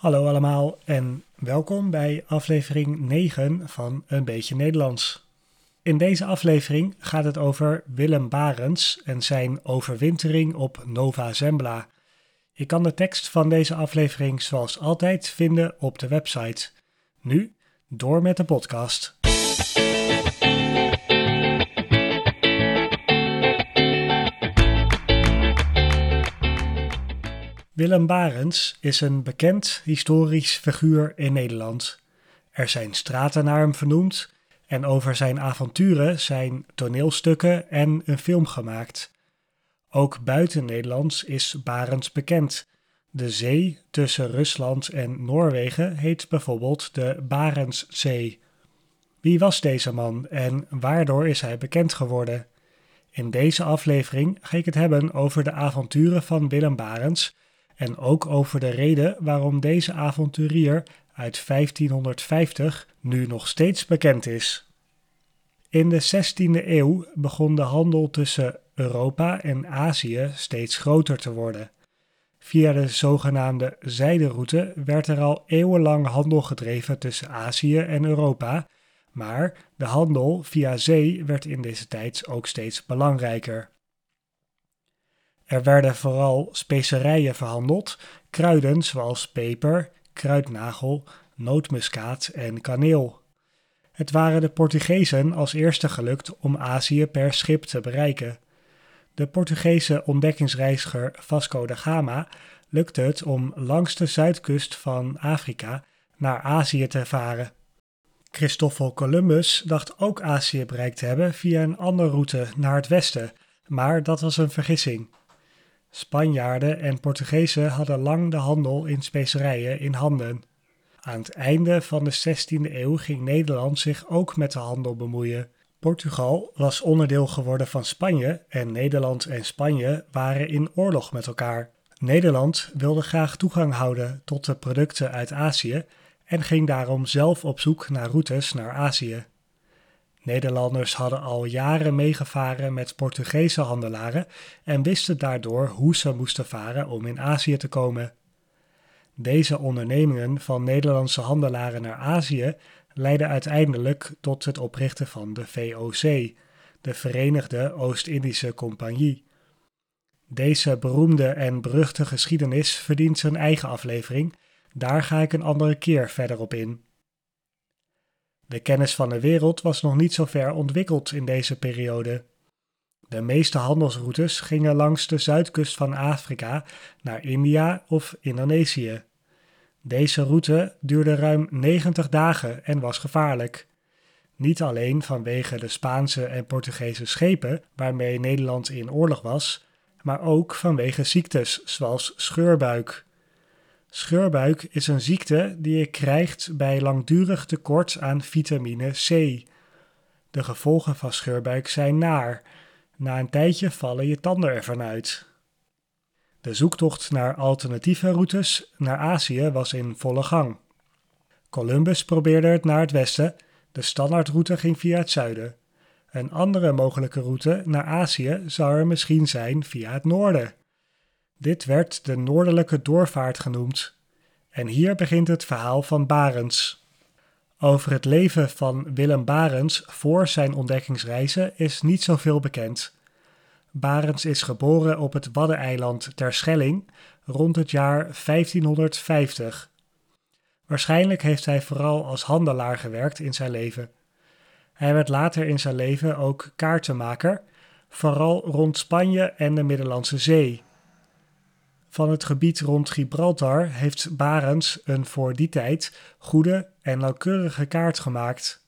Hallo allemaal en welkom bij aflevering 9 van Een beetje Nederlands. In deze aflevering gaat het over Willem Barens en zijn overwintering op Nova Zembla. Je kan de tekst van deze aflevering zoals altijd vinden op de website. Nu door met de podcast. Willem Barens is een bekend historisch figuur in Nederland. Er zijn straten naar hem vernoemd en over zijn avonturen zijn toneelstukken en een film gemaakt. Ook buiten Nederlands is Barents bekend. De zee tussen Rusland en Noorwegen heet bijvoorbeeld de Barentszee. Wie was deze man en waardoor is hij bekend geworden? In deze aflevering ga ik het hebben over de avonturen van Willem Barents en ook over de reden waarom deze avonturier uit 1550 nu nog steeds bekend is. In de 16e eeuw begon de handel tussen Europa en Azië steeds groter te worden. Via de zogenaamde zijderoute werd er al eeuwenlang handel gedreven tussen Azië en Europa, maar de handel via zee werd in deze tijd ook steeds belangrijker. Er werden vooral specerijen verhandeld, kruiden zoals peper, kruidnagel, nootmuskaat en kaneel. Het waren de Portugezen als eerste gelukt om Azië per schip te bereiken. De Portugese ontdekkingsreiziger Vasco da Gama lukte het om langs de zuidkust van Afrika naar Azië te varen. Christoffel Columbus dacht ook Azië bereikt te hebben via een andere route naar het westen, maar dat was een vergissing. Spanjaarden en Portugezen hadden lang de handel in specerijen in handen. Aan het einde van de 16e eeuw ging Nederland zich ook met de handel bemoeien. Portugal was onderdeel geworden van Spanje en Nederland en Spanje waren in oorlog met elkaar. Nederland wilde graag toegang houden tot de producten uit Azië en ging daarom zelf op zoek naar routes naar Azië. Nederlanders hadden al jaren meegevaren met Portugese handelaren en wisten daardoor hoe ze moesten varen om in Azië te komen. Deze ondernemingen van Nederlandse handelaren naar Azië leidden uiteindelijk tot het oprichten van de VOC, de Verenigde Oost-Indische Compagnie. Deze beroemde en beruchte geschiedenis verdient zijn eigen aflevering, daar ga ik een andere keer verder op in. De kennis van de wereld was nog niet zo ver ontwikkeld in deze periode. De meeste handelsroutes gingen langs de zuidkust van Afrika naar India of Indonesië. Deze route duurde ruim 90 dagen en was gevaarlijk. Niet alleen vanwege de Spaanse en Portugese schepen waarmee Nederland in oorlog was, maar ook vanwege ziektes zoals scheurbuik. Scheurbuik is een ziekte die je krijgt bij langdurig tekort aan vitamine C. De gevolgen van scheurbuik zijn naar. Na een tijdje vallen je tanden ervan uit. De zoektocht naar alternatieve routes naar Azië was in volle gang. Columbus probeerde het naar het westen, de standaardroute ging via het zuiden. Een andere mogelijke route naar Azië zou er misschien zijn via het noorden. Dit werd de Noordelijke Doorvaart genoemd. En hier begint het verhaal van Barents. Over het leven van Willem Barents voor zijn ontdekkingsreizen is niet zoveel bekend. Barents is geboren op het Waddeneiland Terschelling rond het jaar 1550. Waarschijnlijk heeft hij vooral als handelaar gewerkt in zijn leven. Hij werd later in zijn leven ook kaartenmaker, vooral rond Spanje en de Middellandse Zee. Van het gebied rond Gibraltar heeft Barents een voor die tijd goede en nauwkeurige kaart gemaakt.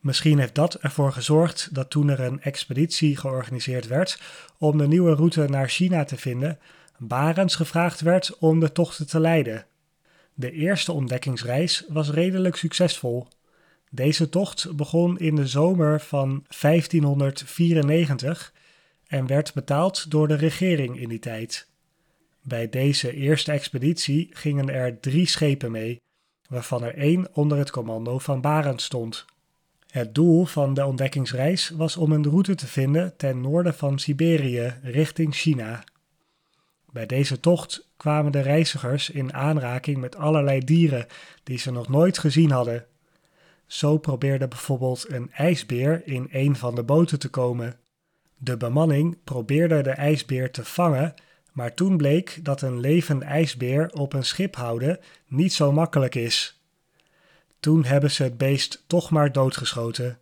Misschien heeft dat ervoor gezorgd dat toen er een expeditie georganiseerd werd om de nieuwe route naar China te vinden, Barents gevraagd werd om de tochten te leiden. De eerste ontdekkingsreis was redelijk succesvol. Deze tocht begon in de zomer van 1594 en werd betaald door de regering in die tijd. Bij deze eerste expeditie gingen er drie schepen mee, waarvan er één onder het commando van Barend stond. Het doel van de ontdekkingsreis was om een route te vinden ten noorden van Siberië richting China. Bij deze tocht kwamen de reizigers in aanraking met allerlei dieren die ze nog nooit gezien hadden. Zo probeerde bijvoorbeeld een ijsbeer in een van de boten te komen. De bemanning probeerde de ijsbeer te vangen, maar toen bleek dat een levend ijsbeer op een schip houden niet zo makkelijk is. Toen hebben ze het beest toch maar doodgeschoten.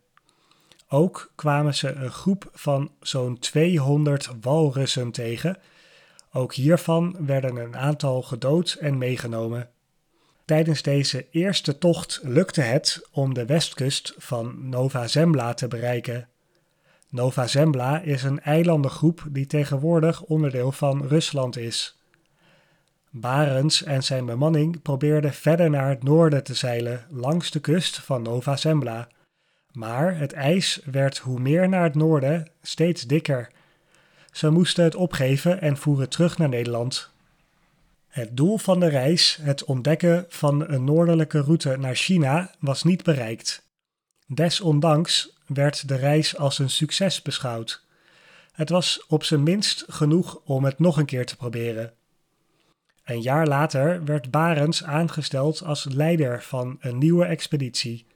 Ook kwamen ze een groep van zo'n 200 walrussen tegen. Ook hiervan werden een aantal gedood en meegenomen. Tijdens deze eerste tocht lukte het om de westkust van Nova Zembla te bereiken. Nova Zembla is een eilandengroep die tegenwoordig onderdeel van Rusland is. Barents en zijn bemanning probeerden verder naar het noorden te zeilen langs de kust van Nova Zembla. Maar het ijs werd hoe meer naar het noorden steeds dikker. Ze moesten het opgeven en voeren terug naar Nederland. Het doel van de reis, het ontdekken van een noordelijke route naar China, was niet bereikt. Desondanks werd de reis als een succes beschouwd. Het was op zijn minst genoeg om het nog een keer te proberen. Een jaar later werd Barents aangesteld als leider van een nieuwe expeditie.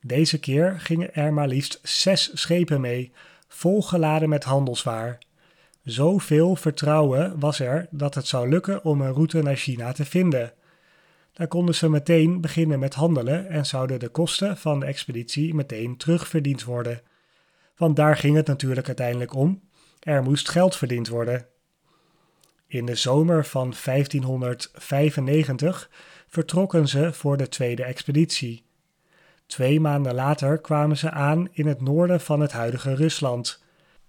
Deze keer gingen er maar liefst zes schepen mee, volgeladen met handelswaar. Zoveel vertrouwen was er dat het zou lukken om een route naar China te vinden. Daar konden ze meteen beginnen met handelen en zouden de kosten van de expeditie meteen terugverdiend worden. Want daar ging het natuurlijk uiteindelijk om. Er moest geld verdiend worden. In de zomer van 1595 vertrokken ze voor de tweede expeditie. Twee maanden later kwamen ze aan in het noorden van het huidige Rusland.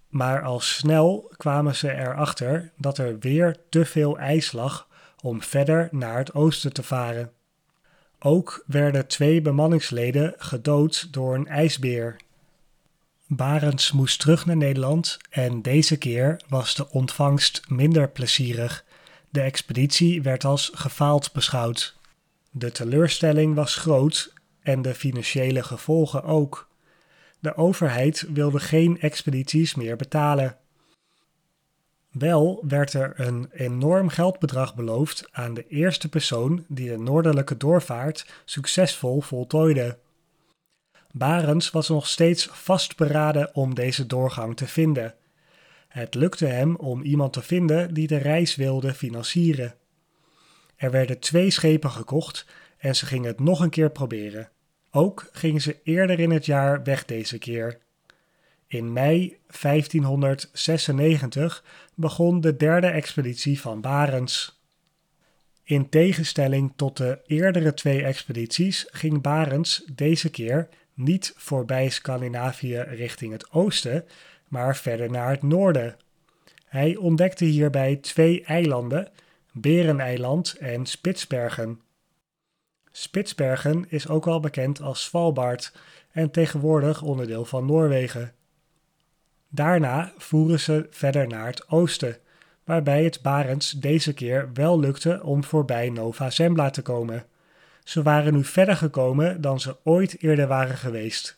Maar al snel kwamen ze erachter dat er weer te veel ijs lag om verder naar het oosten te varen. Ook werden twee bemanningsleden gedood door een ijsbeer. Barends moest terug naar Nederland en deze keer was de ontvangst minder plezierig. De expeditie werd als gefaald beschouwd. De teleurstelling was groot en de financiële gevolgen ook. De overheid wilde geen expedities meer betalen. Wel werd er een enorm geldbedrag beloofd aan de eerste persoon die de noordelijke doorvaart succesvol voltooide. Barends was nog steeds vastberaden om deze doorgang te vinden. Het lukte hem om iemand te vinden die de reis wilde financieren. Er werden twee schepen gekocht en ze gingen het nog een keer proberen. Ook gingen ze eerder in het jaar weg deze keer. In mei 1596 begon de derde expeditie van Barents. In tegenstelling tot de eerdere twee expedities ging Barents deze keer niet voorbij Scandinavië richting het oosten, maar verder naar het noorden. Hij ontdekte hierbij twee eilanden, Bereneiland en Spitsbergen. Spitsbergen is ook wel bekend als Svalbard en tegenwoordig onderdeel van Noorwegen. Daarna voeren ze verder naar het oosten, waarbij het Barents deze keer wel lukte om voorbij Nova Zembla te komen. Ze waren nu verder gekomen dan ze ooit eerder waren geweest.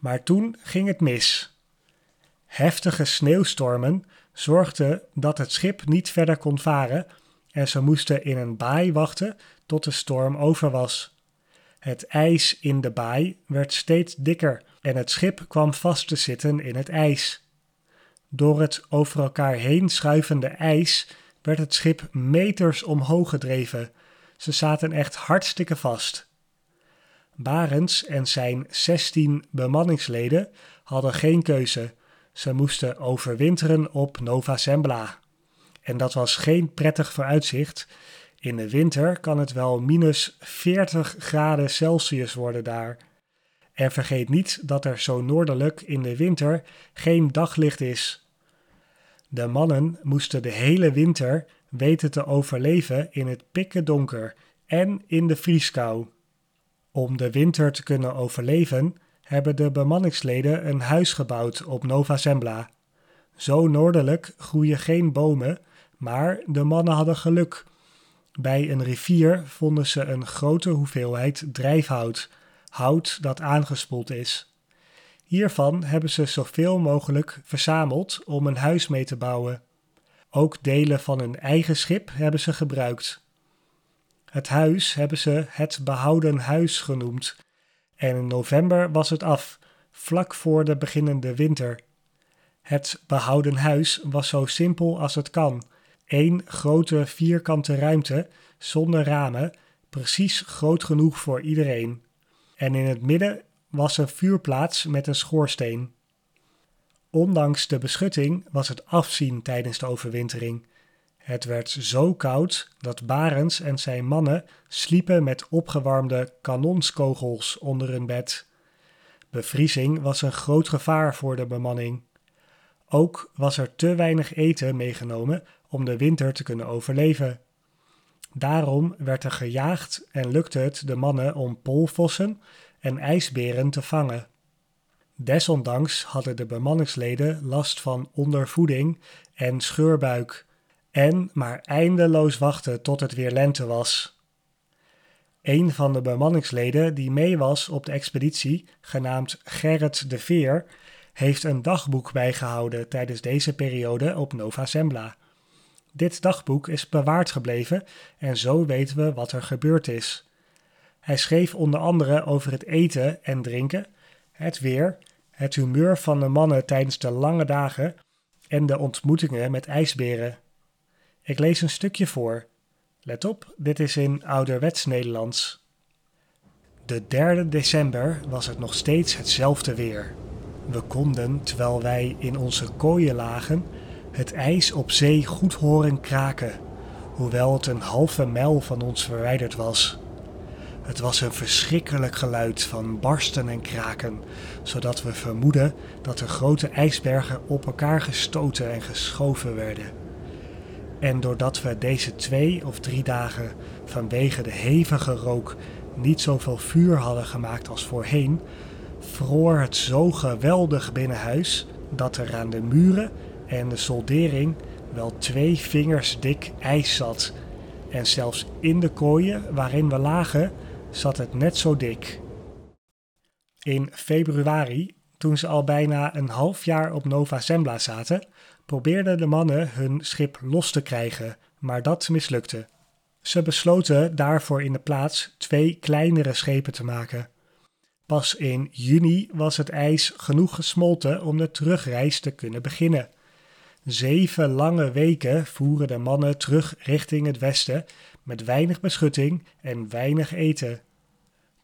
Maar toen ging het mis. Heftige sneeuwstormen zorgden dat het schip niet verder kon varen en ze moesten in een baai wachten tot de storm over was. Het ijs in de baai werd steeds dikker en het schip kwam vast te zitten in het ijs. Door het over elkaar heen schuivende ijs werd het schip meters omhoog gedreven. Ze zaten echt hartstikke vast. Barends en zijn 16 bemanningsleden hadden geen keuze. Ze moesten overwinteren op Nova Zembla. En dat was geen prettig vooruitzicht. In de winter kan het wel minus 40 graden Celsius worden daar. En vergeet niet dat er zo noordelijk in de winter geen daglicht is. De mannen moesten de hele winter weten te overleven in het pikken donker en in de vrieskou. Om de winter te kunnen overleven, hebben de bemanningsleden een huis gebouwd op Nova Zembla. Zo noordelijk groeien geen bomen, maar de mannen hadden geluk. Bij een rivier vonden ze een grote hoeveelheid drijfhout, hout dat aangespoeld is. Hiervan hebben ze zoveel mogelijk verzameld om een huis mee te bouwen. Ook delen van hun eigen schip hebben ze gebruikt. Het huis hebben ze het behouden huis genoemd. En in november was het af, vlak voor de beginnende winter. Het behouden huis was zo simpel als het kan. Eén grote vierkante ruimte zonder ramen, precies groot genoeg voor iedereen. En in het midden was een vuurplaats met een schoorsteen. Ondanks de beschutting was het afzien tijdens de overwintering. Het werd zo koud dat Barens en zijn mannen sliepen met opgewarmde kanonskogels onder hun bed. Bevriezing was een groot gevaar voor de bemanning. Ook was er te weinig eten meegenomen om de winter te kunnen overleven. Daarom werd er gejaagd en lukte het de mannen om poolvossen en ijsberen te vangen. Desondanks hadden de bemanningsleden last van ondervoeding en scheurbuik en maar eindeloos wachten tot het weer lente was. Een van de bemanningsleden die mee was op de expeditie, genaamd Gerrit de Veer, heeft een dagboek bijgehouden tijdens deze periode op Nova Zembla. Dit dagboek is bewaard gebleven en zo weten we wat er gebeurd is. Hij schreef onder andere over het eten en drinken, het weer, het humeur van de mannen tijdens de lange dagen en de ontmoetingen met ijsberen. Ik lees een stukje voor. Let op, dit is in ouderwets Nederlands. De 3 december was het nog steeds hetzelfde weer. We konden, terwijl wij in onze kooien lagen, het ijs op zee goed horen kraken, hoewel het een halve mijl van ons verwijderd was. Het was een verschrikkelijk geluid van barsten en kraken, zodat we vermoeden dat de grote ijsbergen op elkaar gestoten en geschoven werden. En doordat we deze twee of drie dagen vanwege de hevige rook niet zoveel vuur hadden gemaakt als voorheen, vroor het zo geweldig binnen huis dat er aan de muren en de soldering wel twee vingers dik ijs zat. En zelfs in de kooien waarin we lagen zat het net zo dik. In februari, toen ze al bijna een half jaar op Nova Zembla zaten, probeerden de mannen hun schip los te krijgen, maar dat mislukte. Ze besloten daarvoor in de plaats twee kleinere schepen te maken. Pas in juni was het ijs genoeg gesmolten om de terugreis te kunnen beginnen. Zeven lange weken voeren de mannen terug richting het westen met weinig beschutting en weinig eten.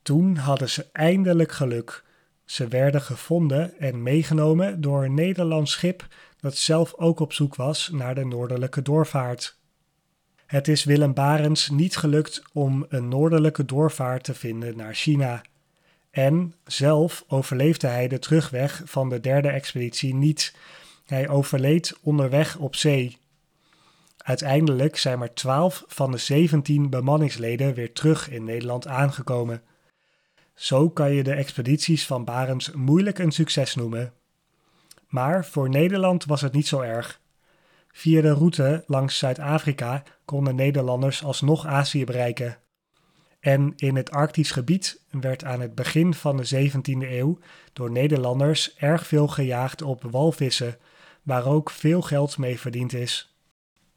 Toen hadden ze eindelijk geluk. Ze werden gevonden en meegenomen door een Nederlands schip dat zelf ook op zoek was naar de noordelijke doorvaart. Het is Willem Barens niet gelukt om een noordelijke doorvaart te vinden naar China. En zelf overleefde hij de terugweg van de derde expeditie niet. Hij overleed onderweg op zee. Uiteindelijk zijn maar 12 van de 17 bemanningsleden weer terug in Nederland aangekomen. Zo kan je de expedities van Barents moeilijk een succes noemen. Maar voor Nederland was het niet zo erg. Via de route langs Zuid-Afrika konden Nederlanders alsnog Azië bereiken. En in het Arktisch gebied werd aan het begin van de 17e eeuw door Nederlanders erg veel gejaagd op walvissen, waar ook veel geld mee verdiend is.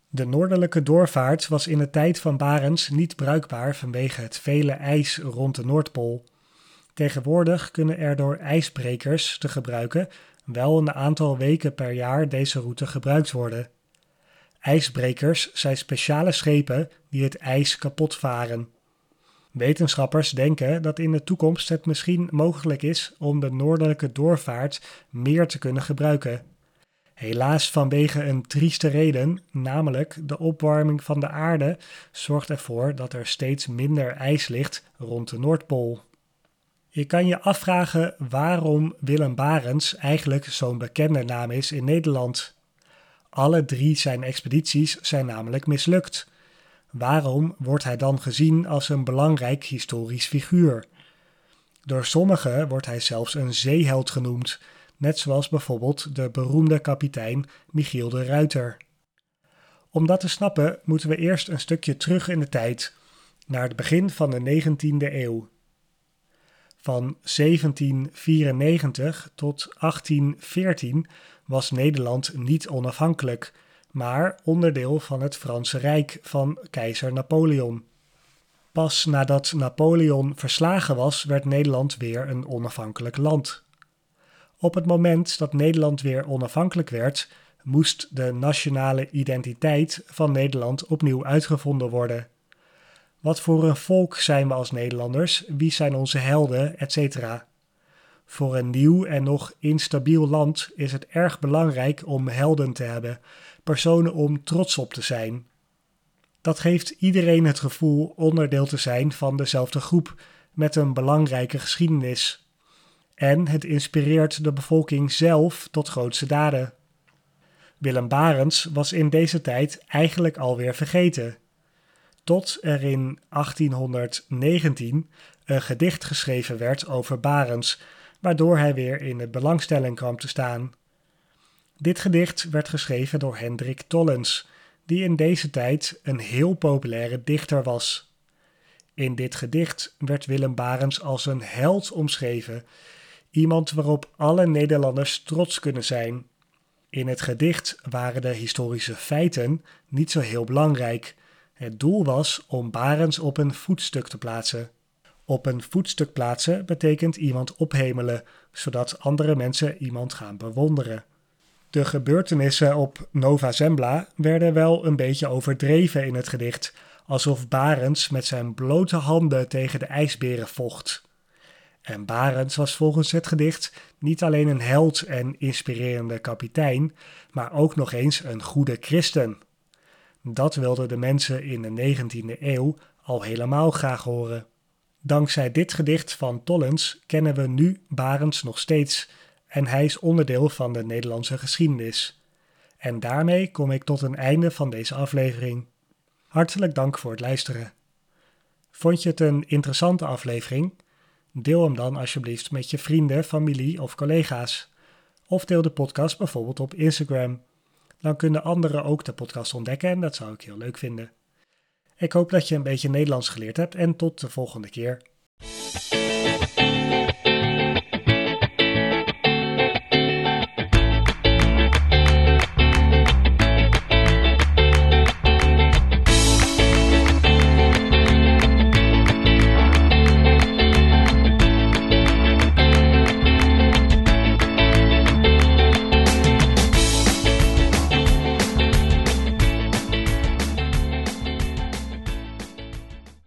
De noordelijke doorvaart was in de tijd van Barents niet bruikbaar vanwege het vele ijs rond de Noordpool. Tegenwoordig kunnen er door ijsbrekers te gebruiken wel een aantal weken per jaar deze route gebruikt worden. IJsbrekers zijn speciale schepen die het ijs kapot varen. Wetenschappers denken dat in de toekomst het misschien mogelijk is om de noordelijke doorvaart meer te kunnen gebruiken. Helaas vanwege een trieste reden, namelijk de opwarming van de aarde, zorgt ervoor dat er steeds minder ijs ligt rond de Noordpool. Je kan je afvragen waarom Willem Barents eigenlijk zo'n bekende naam is in Nederland. Alle drie zijn expedities zijn namelijk mislukt. Waarom wordt hij dan gezien als een belangrijk historisch figuur? Door sommigen wordt hij zelfs een zeeheld genoemd, net zoals bijvoorbeeld de beroemde kapitein Michiel de Ruiter. Om dat te snappen moeten we eerst een stukje terug in de tijd, naar het begin van de 19e eeuw. Van 1794 tot 1814 was Nederland niet onafhankelijk, maar onderdeel van het Franse Rijk van keizer Napoleon. Pas nadat Napoleon verslagen was, werd Nederland weer een onafhankelijk land. Op het moment dat Nederland weer onafhankelijk werd, moest de nationale identiteit van Nederland opnieuw uitgevonden worden. Wat voor een volk zijn we als Nederlanders? Wie zijn onze helden, etc. Voor een nieuw en nog instabiel land is het erg belangrijk om helden te hebben, personen om trots op te zijn. Dat geeft iedereen het gevoel onderdeel te zijn van dezelfde groep met een belangrijke geschiedenis. En het inspireert de bevolking zelf tot grootse daden. Willem Barents was in deze tijd eigenlijk alweer vergeten. Tot er in 1819 een gedicht geschreven werd over Barents, waardoor hij weer in de belangstelling kwam te staan. Dit gedicht werd geschreven door Hendrik Tollens, die in deze tijd een heel populaire dichter was. In dit gedicht werd Willem Barents als een held omschreven, iemand waarop alle Nederlanders trots kunnen zijn. In het gedicht waren de historische feiten niet zo heel belangrijk. Het doel was om Barens op een voetstuk te plaatsen. Op een voetstuk plaatsen betekent iemand ophemelen, zodat andere mensen iemand gaan bewonderen. De gebeurtenissen op Nova Zembla werden wel een beetje overdreven in het gedicht, alsof Barens met zijn blote handen tegen de ijsberen vocht. En Barends was volgens het gedicht niet alleen een held en inspirerende kapitein, maar ook nog eens een goede christen. Dat wilden de mensen in de 19e eeuw al helemaal graag horen. Dankzij dit gedicht van Tollens kennen we nu Barends nog steeds en hij is onderdeel van de Nederlandse geschiedenis. En daarmee kom ik tot een einde van deze aflevering. Hartelijk dank voor het luisteren. Vond je het een interessante aflevering? Deel hem dan alsjeblieft met je vrienden, familie of collega's. Of deel de podcast bijvoorbeeld op Instagram. Dan kunnen anderen ook de podcast ontdekken en dat zou ik heel leuk vinden. Ik hoop dat je een beetje Nederlands geleerd hebt en tot de volgende keer.